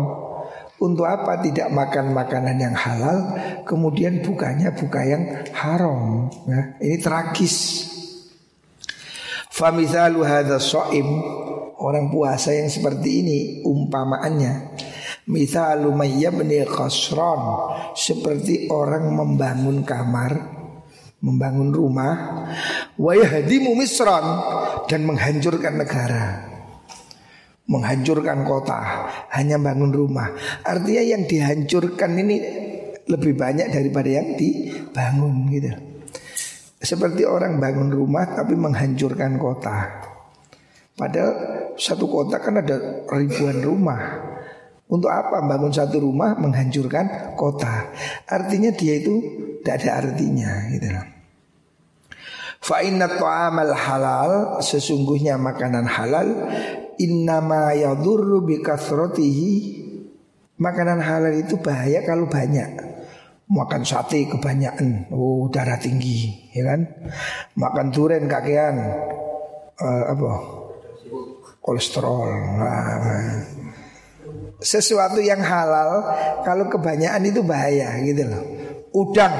untuk apa tidak makan makanan yang halal Kemudian bukanya buka yang haram ya, Ini tragis. Famisalu hadha so'im Orang puasa yang seperti ini umpamaannya. Misalu mayyabni khasran. Seperti orang membangun kamar Membangun rumah. Wayahdimu misran. Dan menghancurkan negara Menghancurkan kota Hanya bangun rumah Artinya yang dihancurkan ini lebih banyak daripada yang dibangun gitu. Seperti orang bangun rumah tapi menghancurkan kota. Padahal satu kota kan ada ribuan rumah. Untuk apa bangun satu rumah menghancurkan kota? Artinya dia itu tidak ada artinya gitu loh. Fa inna ta'amal halal sesungguhnya makanan halal innama yadurru bi Makanan halal itu bahaya kalau banyak makan sate kebanyakan, oh darah tinggi, ya kan? Makan durian kakean, uh, apa? Kolesterol. Nah, sesuatu yang halal kalau kebanyakan itu bahaya gitu loh. Udang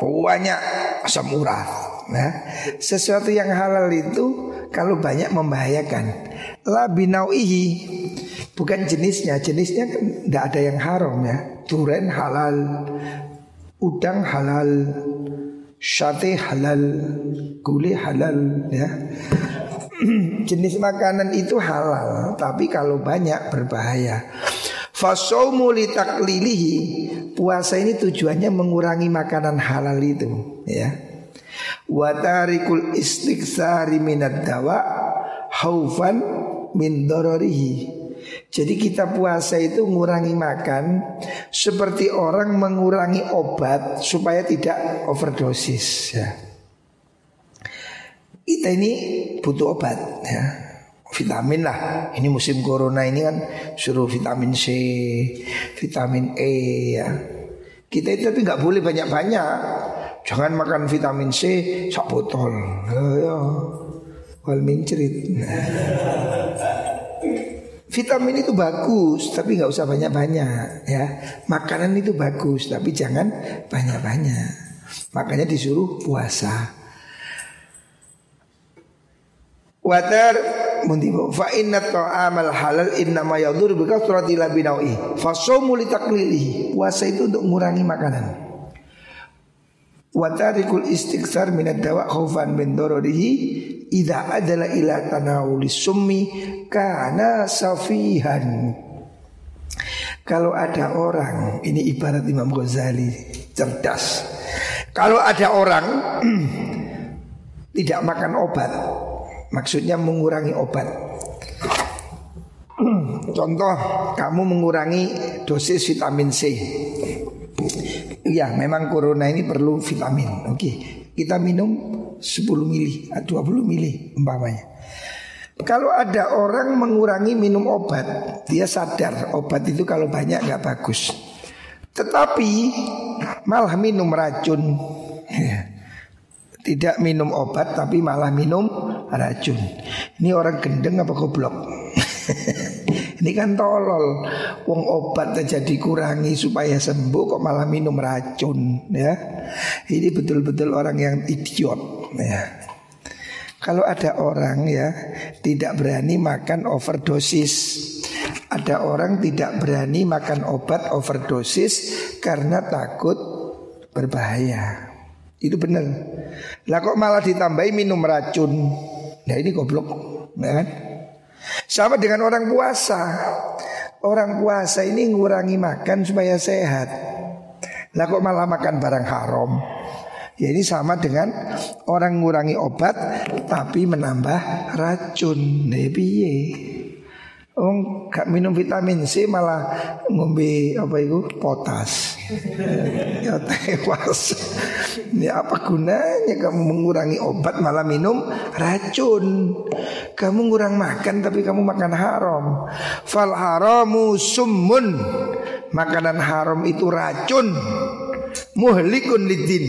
banyak asam urat. Nah, sesuatu yang halal itu kalau banyak membahayakan. La binauihi bukan jenisnya, jenisnya kan tidak ada yang haram ya. Duren halal, udang halal, sate halal, gulai halal ya. Jenis makanan itu halal, tapi kalau banyak berbahaya. Fasaumu litaklilihi Puasa ini tujuannya mengurangi makanan halal itu ya. Watarikul istiqsari minad dawa haufan min dororihi jadi kita puasa itu mengurangi makan seperti orang mengurangi obat supaya tidak overdosis ya. Kita ini butuh obat ya. Vitamin lah. Ini musim corona ini kan suruh vitamin C, vitamin E ya. Kita itu tapi nggak boleh banyak-banyak. Jangan makan vitamin C sak botol. Ya. Wal mincrit. Vitamin itu bagus, tapi nggak usah banyak-banyak ya. Makanan itu bagus, tapi jangan banyak-banyak. Makanya disuruh puasa. Watar muntibu fa inna ta'amal halal inna ma yadur bi kasrati labinawi. Fa shaumu Puasa itu untuk mengurangi makanan. Watarikul istiqsar minad dawa khaufan min dararihi Ida adalah ila tanawuli summi karena safihan. Kalau ada orang, ini ibarat Imam Ghazali cerdas. Kalau ada orang tidak makan obat, maksudnya mengurangi obat. Contoh, kamu mengurangi dosis vitamin C. Ya, memang corona ini perlu vitamin. Oke, kita minum 10 mili, 20 mili umpamanya. Kalau ada orang mengurangi minum obat, dia sadar obat itu kalau banyak nggak bagus. Tetapi malah minum racun. Tidak minum obat tapi malah minum racun. Ini orang gendeng apa goblok? Ini kan tolol. Wong obat aja dikurangi supaya sembuh kok malah minum racun ya. Ini betul-betul orang yang idiot ya. Kalau ada orang ya tidak berani makan overdosis Ada orang tidak berani makan obat overdosis karena takut berbahaya Itu benar Lah kok malah ditambahi minum racun Nah ini goblok ya kan? Sama dengan orang puasa Orang puasa ini ngurangi makan supaya sehat Lah kok malah makan barang haram Ya ini sama dengan orang ngurangi obat tapi menambah racun. Nah, piye? Oh, gak minum vitamin C malah ngombe apa itu potas. ya tewas. Ini apa gunanya kamu mengurangi obat malah minum racun? Kamu ngurang makan tapi kamu makan haram. Fal haramu summun. Makanan haram itu racun. Muhlikun lidin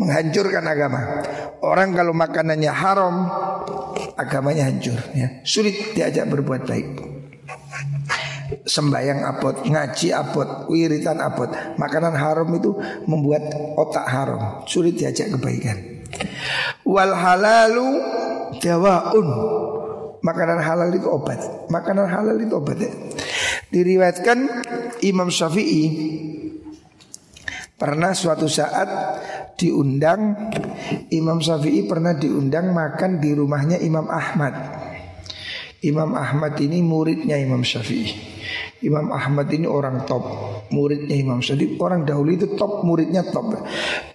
menghancurkan agama. Orang kalau makanannya haram, agamanya hancur. Ya. Sulit diajak berbuat baik. Sembayang apot, ngaji apot, wiritan apot. Makanan haram itu membuat otak haram. Sulit diajak kebaikan. Wal halalu. Makanan halal itu obat. Makanan halal itu obat ya. Diriwayatkan Imam Syafi'i pernah suatu saat diundang Imam Syafi'i pernah diundang makan di rumahnya Imam Ahmad. Imam Ahmad ini muridnya Imam Syafi'i. Imam Ahmad ini orang top, muridnya Imam Syafi'i. Orang dahulu itu top, muridnya top.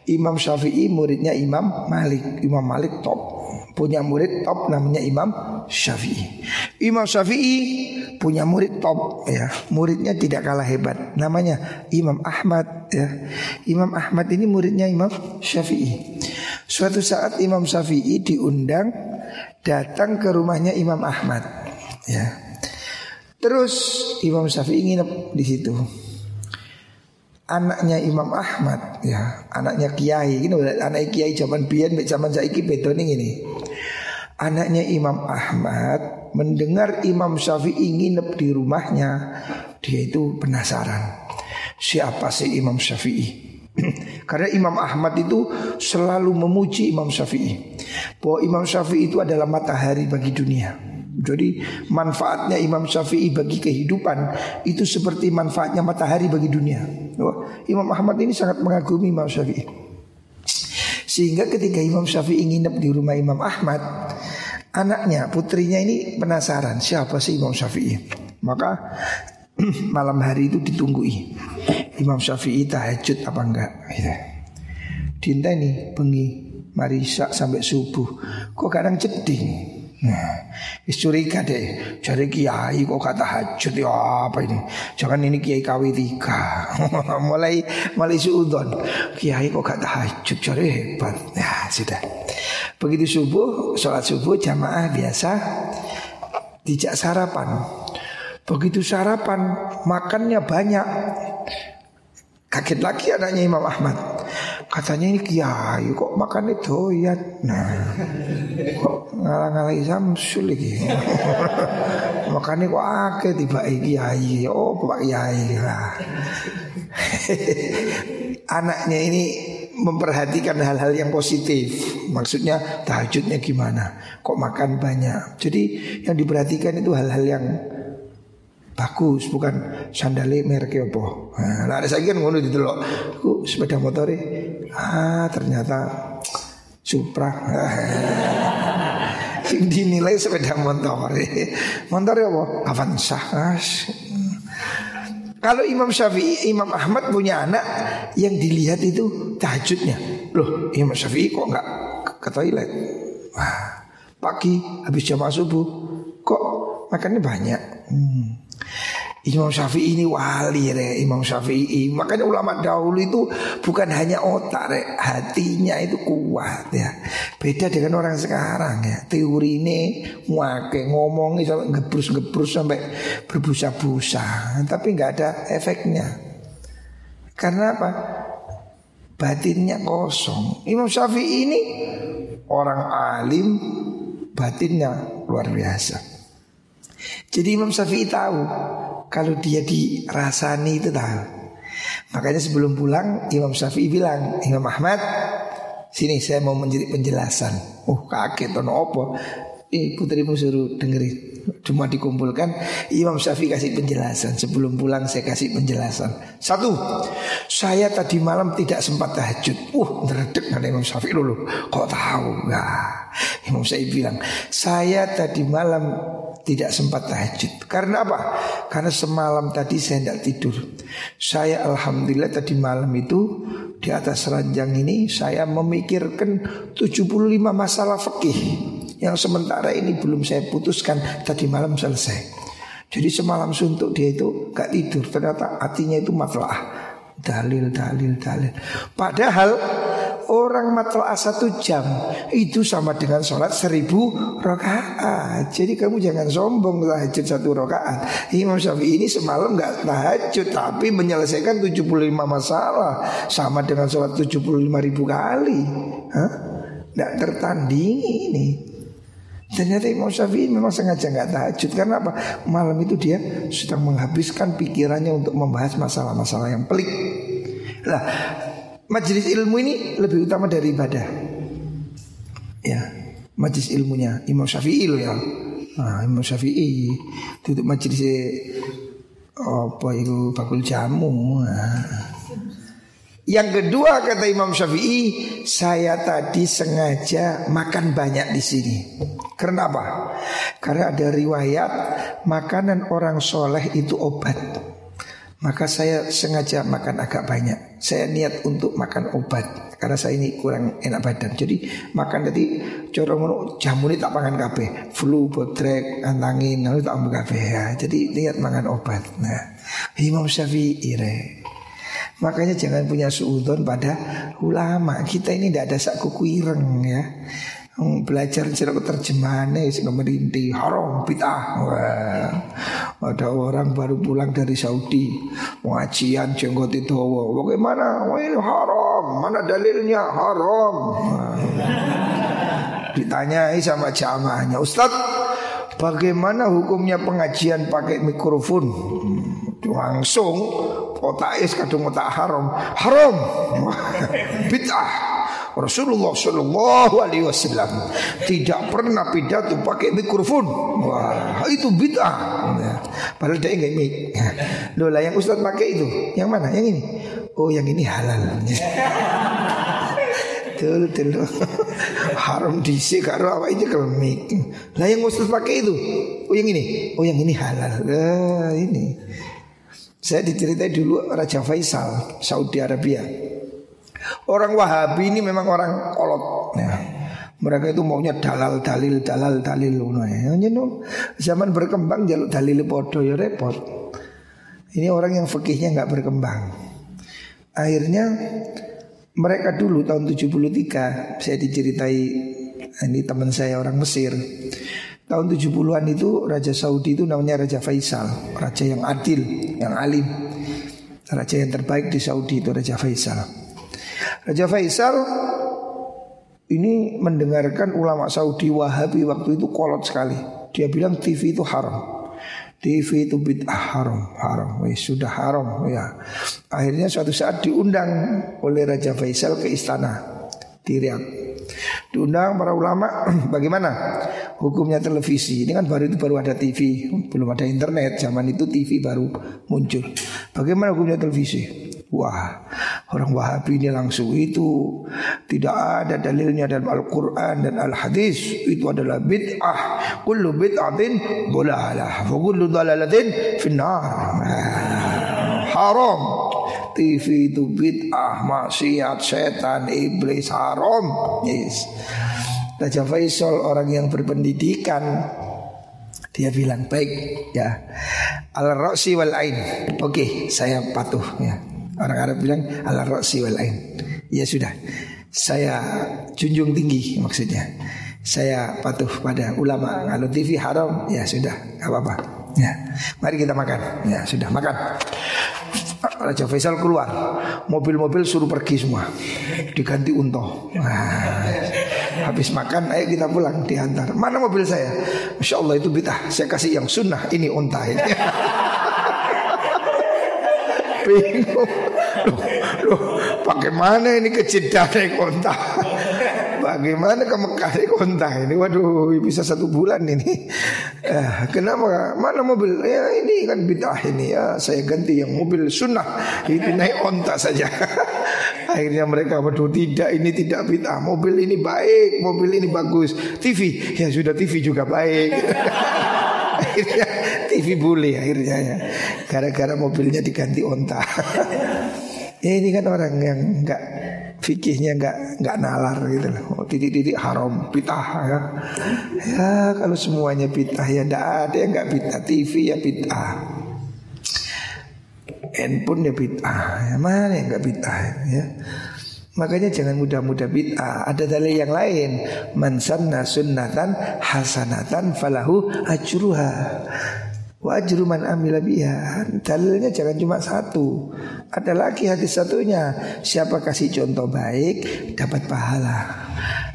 Imam Syafi'i muridnya Imam Malik. Imam Malik top. Punya murid top namanya Imam Syafi'i. Imam Syafi'i punya murid top ya. Muridnya tidak kalah hebat. Namanya Imam Ahmad ya. Imam Ahmad ini muridnya Imam Syafi'i. Suatu saat Imam Syafi'i diundang datang ke rumahnya Imam Ahmad ya. Terus Imam Syafi'i nginep di situ. Anaknya Imam Ahmad ya, anaknya Kiai ini anak Kiai zaman biyen zaman saiki beda nih ini. Anaknya Imam Ahmad mendengar Imam Syafi'i nginep di rumahnya, dia itu penasaran. Siapa sih Imam Syafi'i? Karena Imam Ahmad itu selalu memuji Imam Syafi'i Bahwa Imam Syafi'i itu adalah matahari bagi dunia jadi manfaatnya Imam Syafi'i bagi kehidupan itu seperti manfaatnya matahari bagi dunia. Imam Ahmad ini sangat mengagumi Imam Syafi'i. Sehingga ketika Imam Syafi'i nginep di rumah Imam Ahmad, anaknya, putrinya ini penasaran siapa sih Imam Syafi'i. Maka malam hari itu ditunggui. Imam Syafi'i tahajud apa enggak gitu. Dinta ini bengi mari sampai subuh. Kok kadang ceding Nah, curiga deh. Cari kiai kok kata hajat ya apa ini? Jangan ini kiai kawi tiga. mulai mulai suudon. Kiai kok kata hajat cari hebat. Ya sudah. Begitu subuh, sholat subuh jamaah biasa dijak sarapan. Begitu sarapan makannya banyak. Kaget lagi anaknya Imam Ahmad. Katanya ini kiai kok makan itu ya Nah Kok ngalah-ngalahi samsul lagi. Makannya kok ake tiba kiai Oh pak kiai lah. Anaknya ini memperhatikan hal-hal yang positif. Maksudnya tahajudnya gimana? Kok makan banyak? Jadi yang diperhatikan itu hal-hal yang bagus bukan sandali merek apa. Nah, ada saya kan ngono didelok. Ku sepeda motor ah ternyata Supra. Dinilai sepeda motor. Motor apa? Avanza. Kalau Imam Syafi'i, Imam Ahmad punya anak yang dilihat itu tahajudnya. Loh, Imam Syafi'i kok nggak ke toilet? Wah, pagi habis jam subuh kok makannya banyak. Hmm. Imam Syafi'i ini wali re Imam Syafi'i. Makanya ulama dahulu itu bukan hanya otak re Hatinya itu kuat ya. Beda dengan orang sekarang ya. Teori ini Wake ngomong sampai gebrus-gebrus sampai berbusa-busa. Tapi nggak ada efeknya. Karena apa? Batinnya kosong. Imam Syafi'i ini Orang alim Batinnya luar biasa jadi Imam Syafi'i tahu kalau dia dirasani itu tahu. Makanya sebelum pulang Imam Syafi'i bilang, Imam Ahmad, sini saya mau menjadi penjelasan. Oh kaget tono opo. Eh putrimu suruh dengerin. Cuma dikumpulkan Imam Syafi'i kasih penjelasan Sebelum pulang saya kasih penjelasan Satu Saya tadi malam tidak sempat tahajud Uh neredek ada Imam Syafi'i dulu Kok tahu Nah, Imam Syafi'i bilang Saya tadi malam tidak sempat tahajud. Karena apa? Karena semalam tadi saya tidak tidur. Saya alhamdulillah tadi malam itu di atas ranjang ini saya memikirkan 75 masalah fikih yang sementara ini belum saya putuskan tadi malam selesai. Jadi semalam suntuk dia itu gak tidur ternyata hatinya itu matlah dalil dalil dalil. Padahal orang matlaah satu jam itu sama dengan sholat seribu rakaat. Jadi kamu jangan sombong tahajud satu rakaat. Imam Syafi'i ini semalam nggak tahajud tapi menyelesaikan 75 masalah sama dengan sholat 75 ribu kali. Hah? Nggak tertandingi ini. Ternyata Imam Syafi'i memang sengaja nggak tahajud karena apa? Malam itu dia sedang menghabiskan pikirannya untuk membahas masalah-masalah yang pelik. Lah, Majelis ilmu ini lebih utama dari ibadah. Ya, majelis ilmunya Imam Syafi'i ya. Nah, Imam Syafi'i tutup majelis apa itu bakul jamu. Nah. Yang kedua kata Imam Syafi'i, saya tadi sengaja makan banyak di sini. Karena apa? Karena ada riwayat makanan orang soleh itu obat. Maka saya sengaja makan agak banyak. Saya niat untuk makan obat karena saya ini kurang enak badan. Jadi makan tadi corong jamu ini tak makan kafe, flu, bodrek, antangin, lalu tak ambil kafe ya. Jadi niat makan obat. Nah, Imam Syafi'i Makanya jangan punya suudon pada ulama. Kita ini tidak ada sak kuku ireng ya. Belajar cerita terjemahannya sing merintih haram bid'ah. Ada orang baru pulang dari Saudi pengajian jenggot itu Bagaimana? Wah ini haram. Mana dalilnya? Haram. Ditanyai sama jamaahnya, Ustadz Bagaimana hukumnya pengajian pakai mikrofon? Hmm, langsung otak es kadung otak haram. Haram. Bid'ah. Rasulullah Shallallahu Alaihi Wasallam tidak pernah pidato pakai mikrofon. Wah itu bid'ah. Padahal dia nggak mic. Loh lah yang Ustadz pakai itu, yang mana? Yang ini? Oh yang ini halal. Betul, betul. Haram diisi karo apa ini kelemik. Lah yang Ustaz pakai itu. Oh yang ini. Oh yang ini halal. Ini. Saya diceritai dulu Raja Faisal Saudi Arabia. Orang Wahabi ini memang orang kolot. Ya. Mereka itu maunya dalal dalil dalal dalil ya. Zaman berkembang jaluk dalil podo ya repot. Ini orang yang fikihnya nggak berkembang. Akhirnya mereka dulu tahun 73 saya diceritai ini teman saya orang Mesir. Tahun 70-an itu Raja Saudi itu namanya Raja Faisal, raja yang adil, yang alim. Raja yang terbaik di Saudi itu Raja Faisal. Raja Faisal ini mendengarkan ulama Saudi Wahabi waktu itu kolot sekali. Dia bilang TV itu haram. TV itu bid'ah haram, haram, Wih, sudah haram ya. Akhirnya suatu saat diundang oleh Raja Faisal ke istana di. Diundang para ulama, bagaimana hukumnya televisi? Ini kan baru itu baru ada TV, belum ada internet. Zaman itu TV baru muncul. Bagaimana hukumnya televisi? Wah, orang Wahabi ini langsung itu tidak ada dalilnya dalam Al-Quran dan Al-Hadis. Itu adalah bid'ah. Kullu bid'atin bolalah. Wa kullu dalalatin finnar. Haram. TV itu bid'ah, maksiat, setan, iblis, haram. Yes. Raja Faisal orang yang berpendidikan dia bilang baik ya al roksi wal ain oke okay, saya patuh ya Orang Arab bilang ala roksi wal ain. Ya sudah. Saya junjung tinggi maksudnya. Saya patuh pada ulama. Kalau TV haram, ya sudah, nggak apa-apa. Ya, mari kita makan. Ya sudah makan. Raja Faisal keluar, mobil-mobil suruh pergi semua, diganti unta. Nah, habis makan, ayo kita pulang diantar. Mana mobil saya? Masya Allah itu bitah. Saya kasih yang sunnah. Ini unta ini. Bingung. Loh, loh, bagaimana ini ke kontak? Bagaimana ke Mekah naik kontak ini? Waduh, bisa satu bulan ini. Eh, kenapa? Mana mobil? Ya ini kan bid'ah ini ya. Saya ganti yang mobil sunnah. Itu naik onta saja. Akhirnya mereka waduh tidak ini tidak bid'ah. Mobil ini baik, mobil ini bagus. TV ya sudah TV juga baik. akhirnya TV boleh akhirnya ya. Gara-gara mobilnya diganti onta. ya ini kan orang yang enggak fikihnya enggak enggak nalar gitu loh. Oh, titik-titik haram pitah ya. Ya kalau semuanya pitah ya enggak ada yang enggak pitah. TV ya pitah. Handphone ya pitah. Ya mana yang enggak pitah ya. Makanya jangan mudah-mudah bid'ah. Ada dalil yang lain. Man sunnatan hasanatan falahu ajruha. Wa ajru man amila biha. Dalilnya jangan cuma satu. Ada lagi hadis satunya. Siapa kasih contoh baik dapat pahala.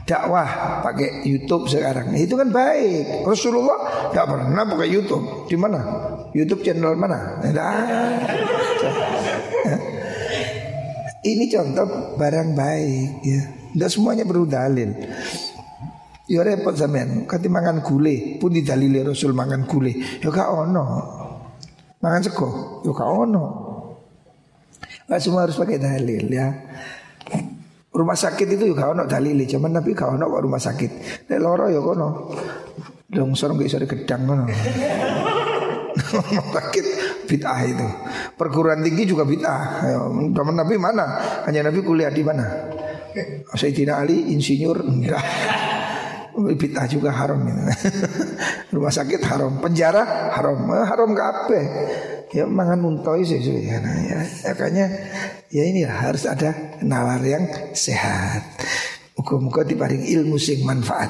Dakwah pakai YouTube sekarang. Itu kan baik. Rasulullah tidak pernah pakai YouTube. Di mana? YouTube channel mana? Ini contoh barang baik ya. Tidak semuanya perlu dalil. Ya repot sampean, kati mangan gule pun didalili Rasul mangan gule. Ya gak ono. Mangan sego, ya gak ono. Gak semua harus pakai dalil ya. Rumah sakit itu juga ono dalili, cuman Nabi gak ono kok rumah sakit. Nek loro ya kono. Longsor nggak bisa gedang kono. rumah sakit bid'ah itu. Perguruan tinggi juga bid'ah. Teman Nabi mana? Hanya Nabi kuliah di mana? Sayyidina Ali insinyur enggak. Bid'ah juga haram gitu. Rumah sakit haram, penjara haram, eh, haram apa? Ya mangan muntoi sih ya, nah, ya. Makanya ya ini harus ada nalar yang sehat. Muka-muka diparing ilmu sing manfaat.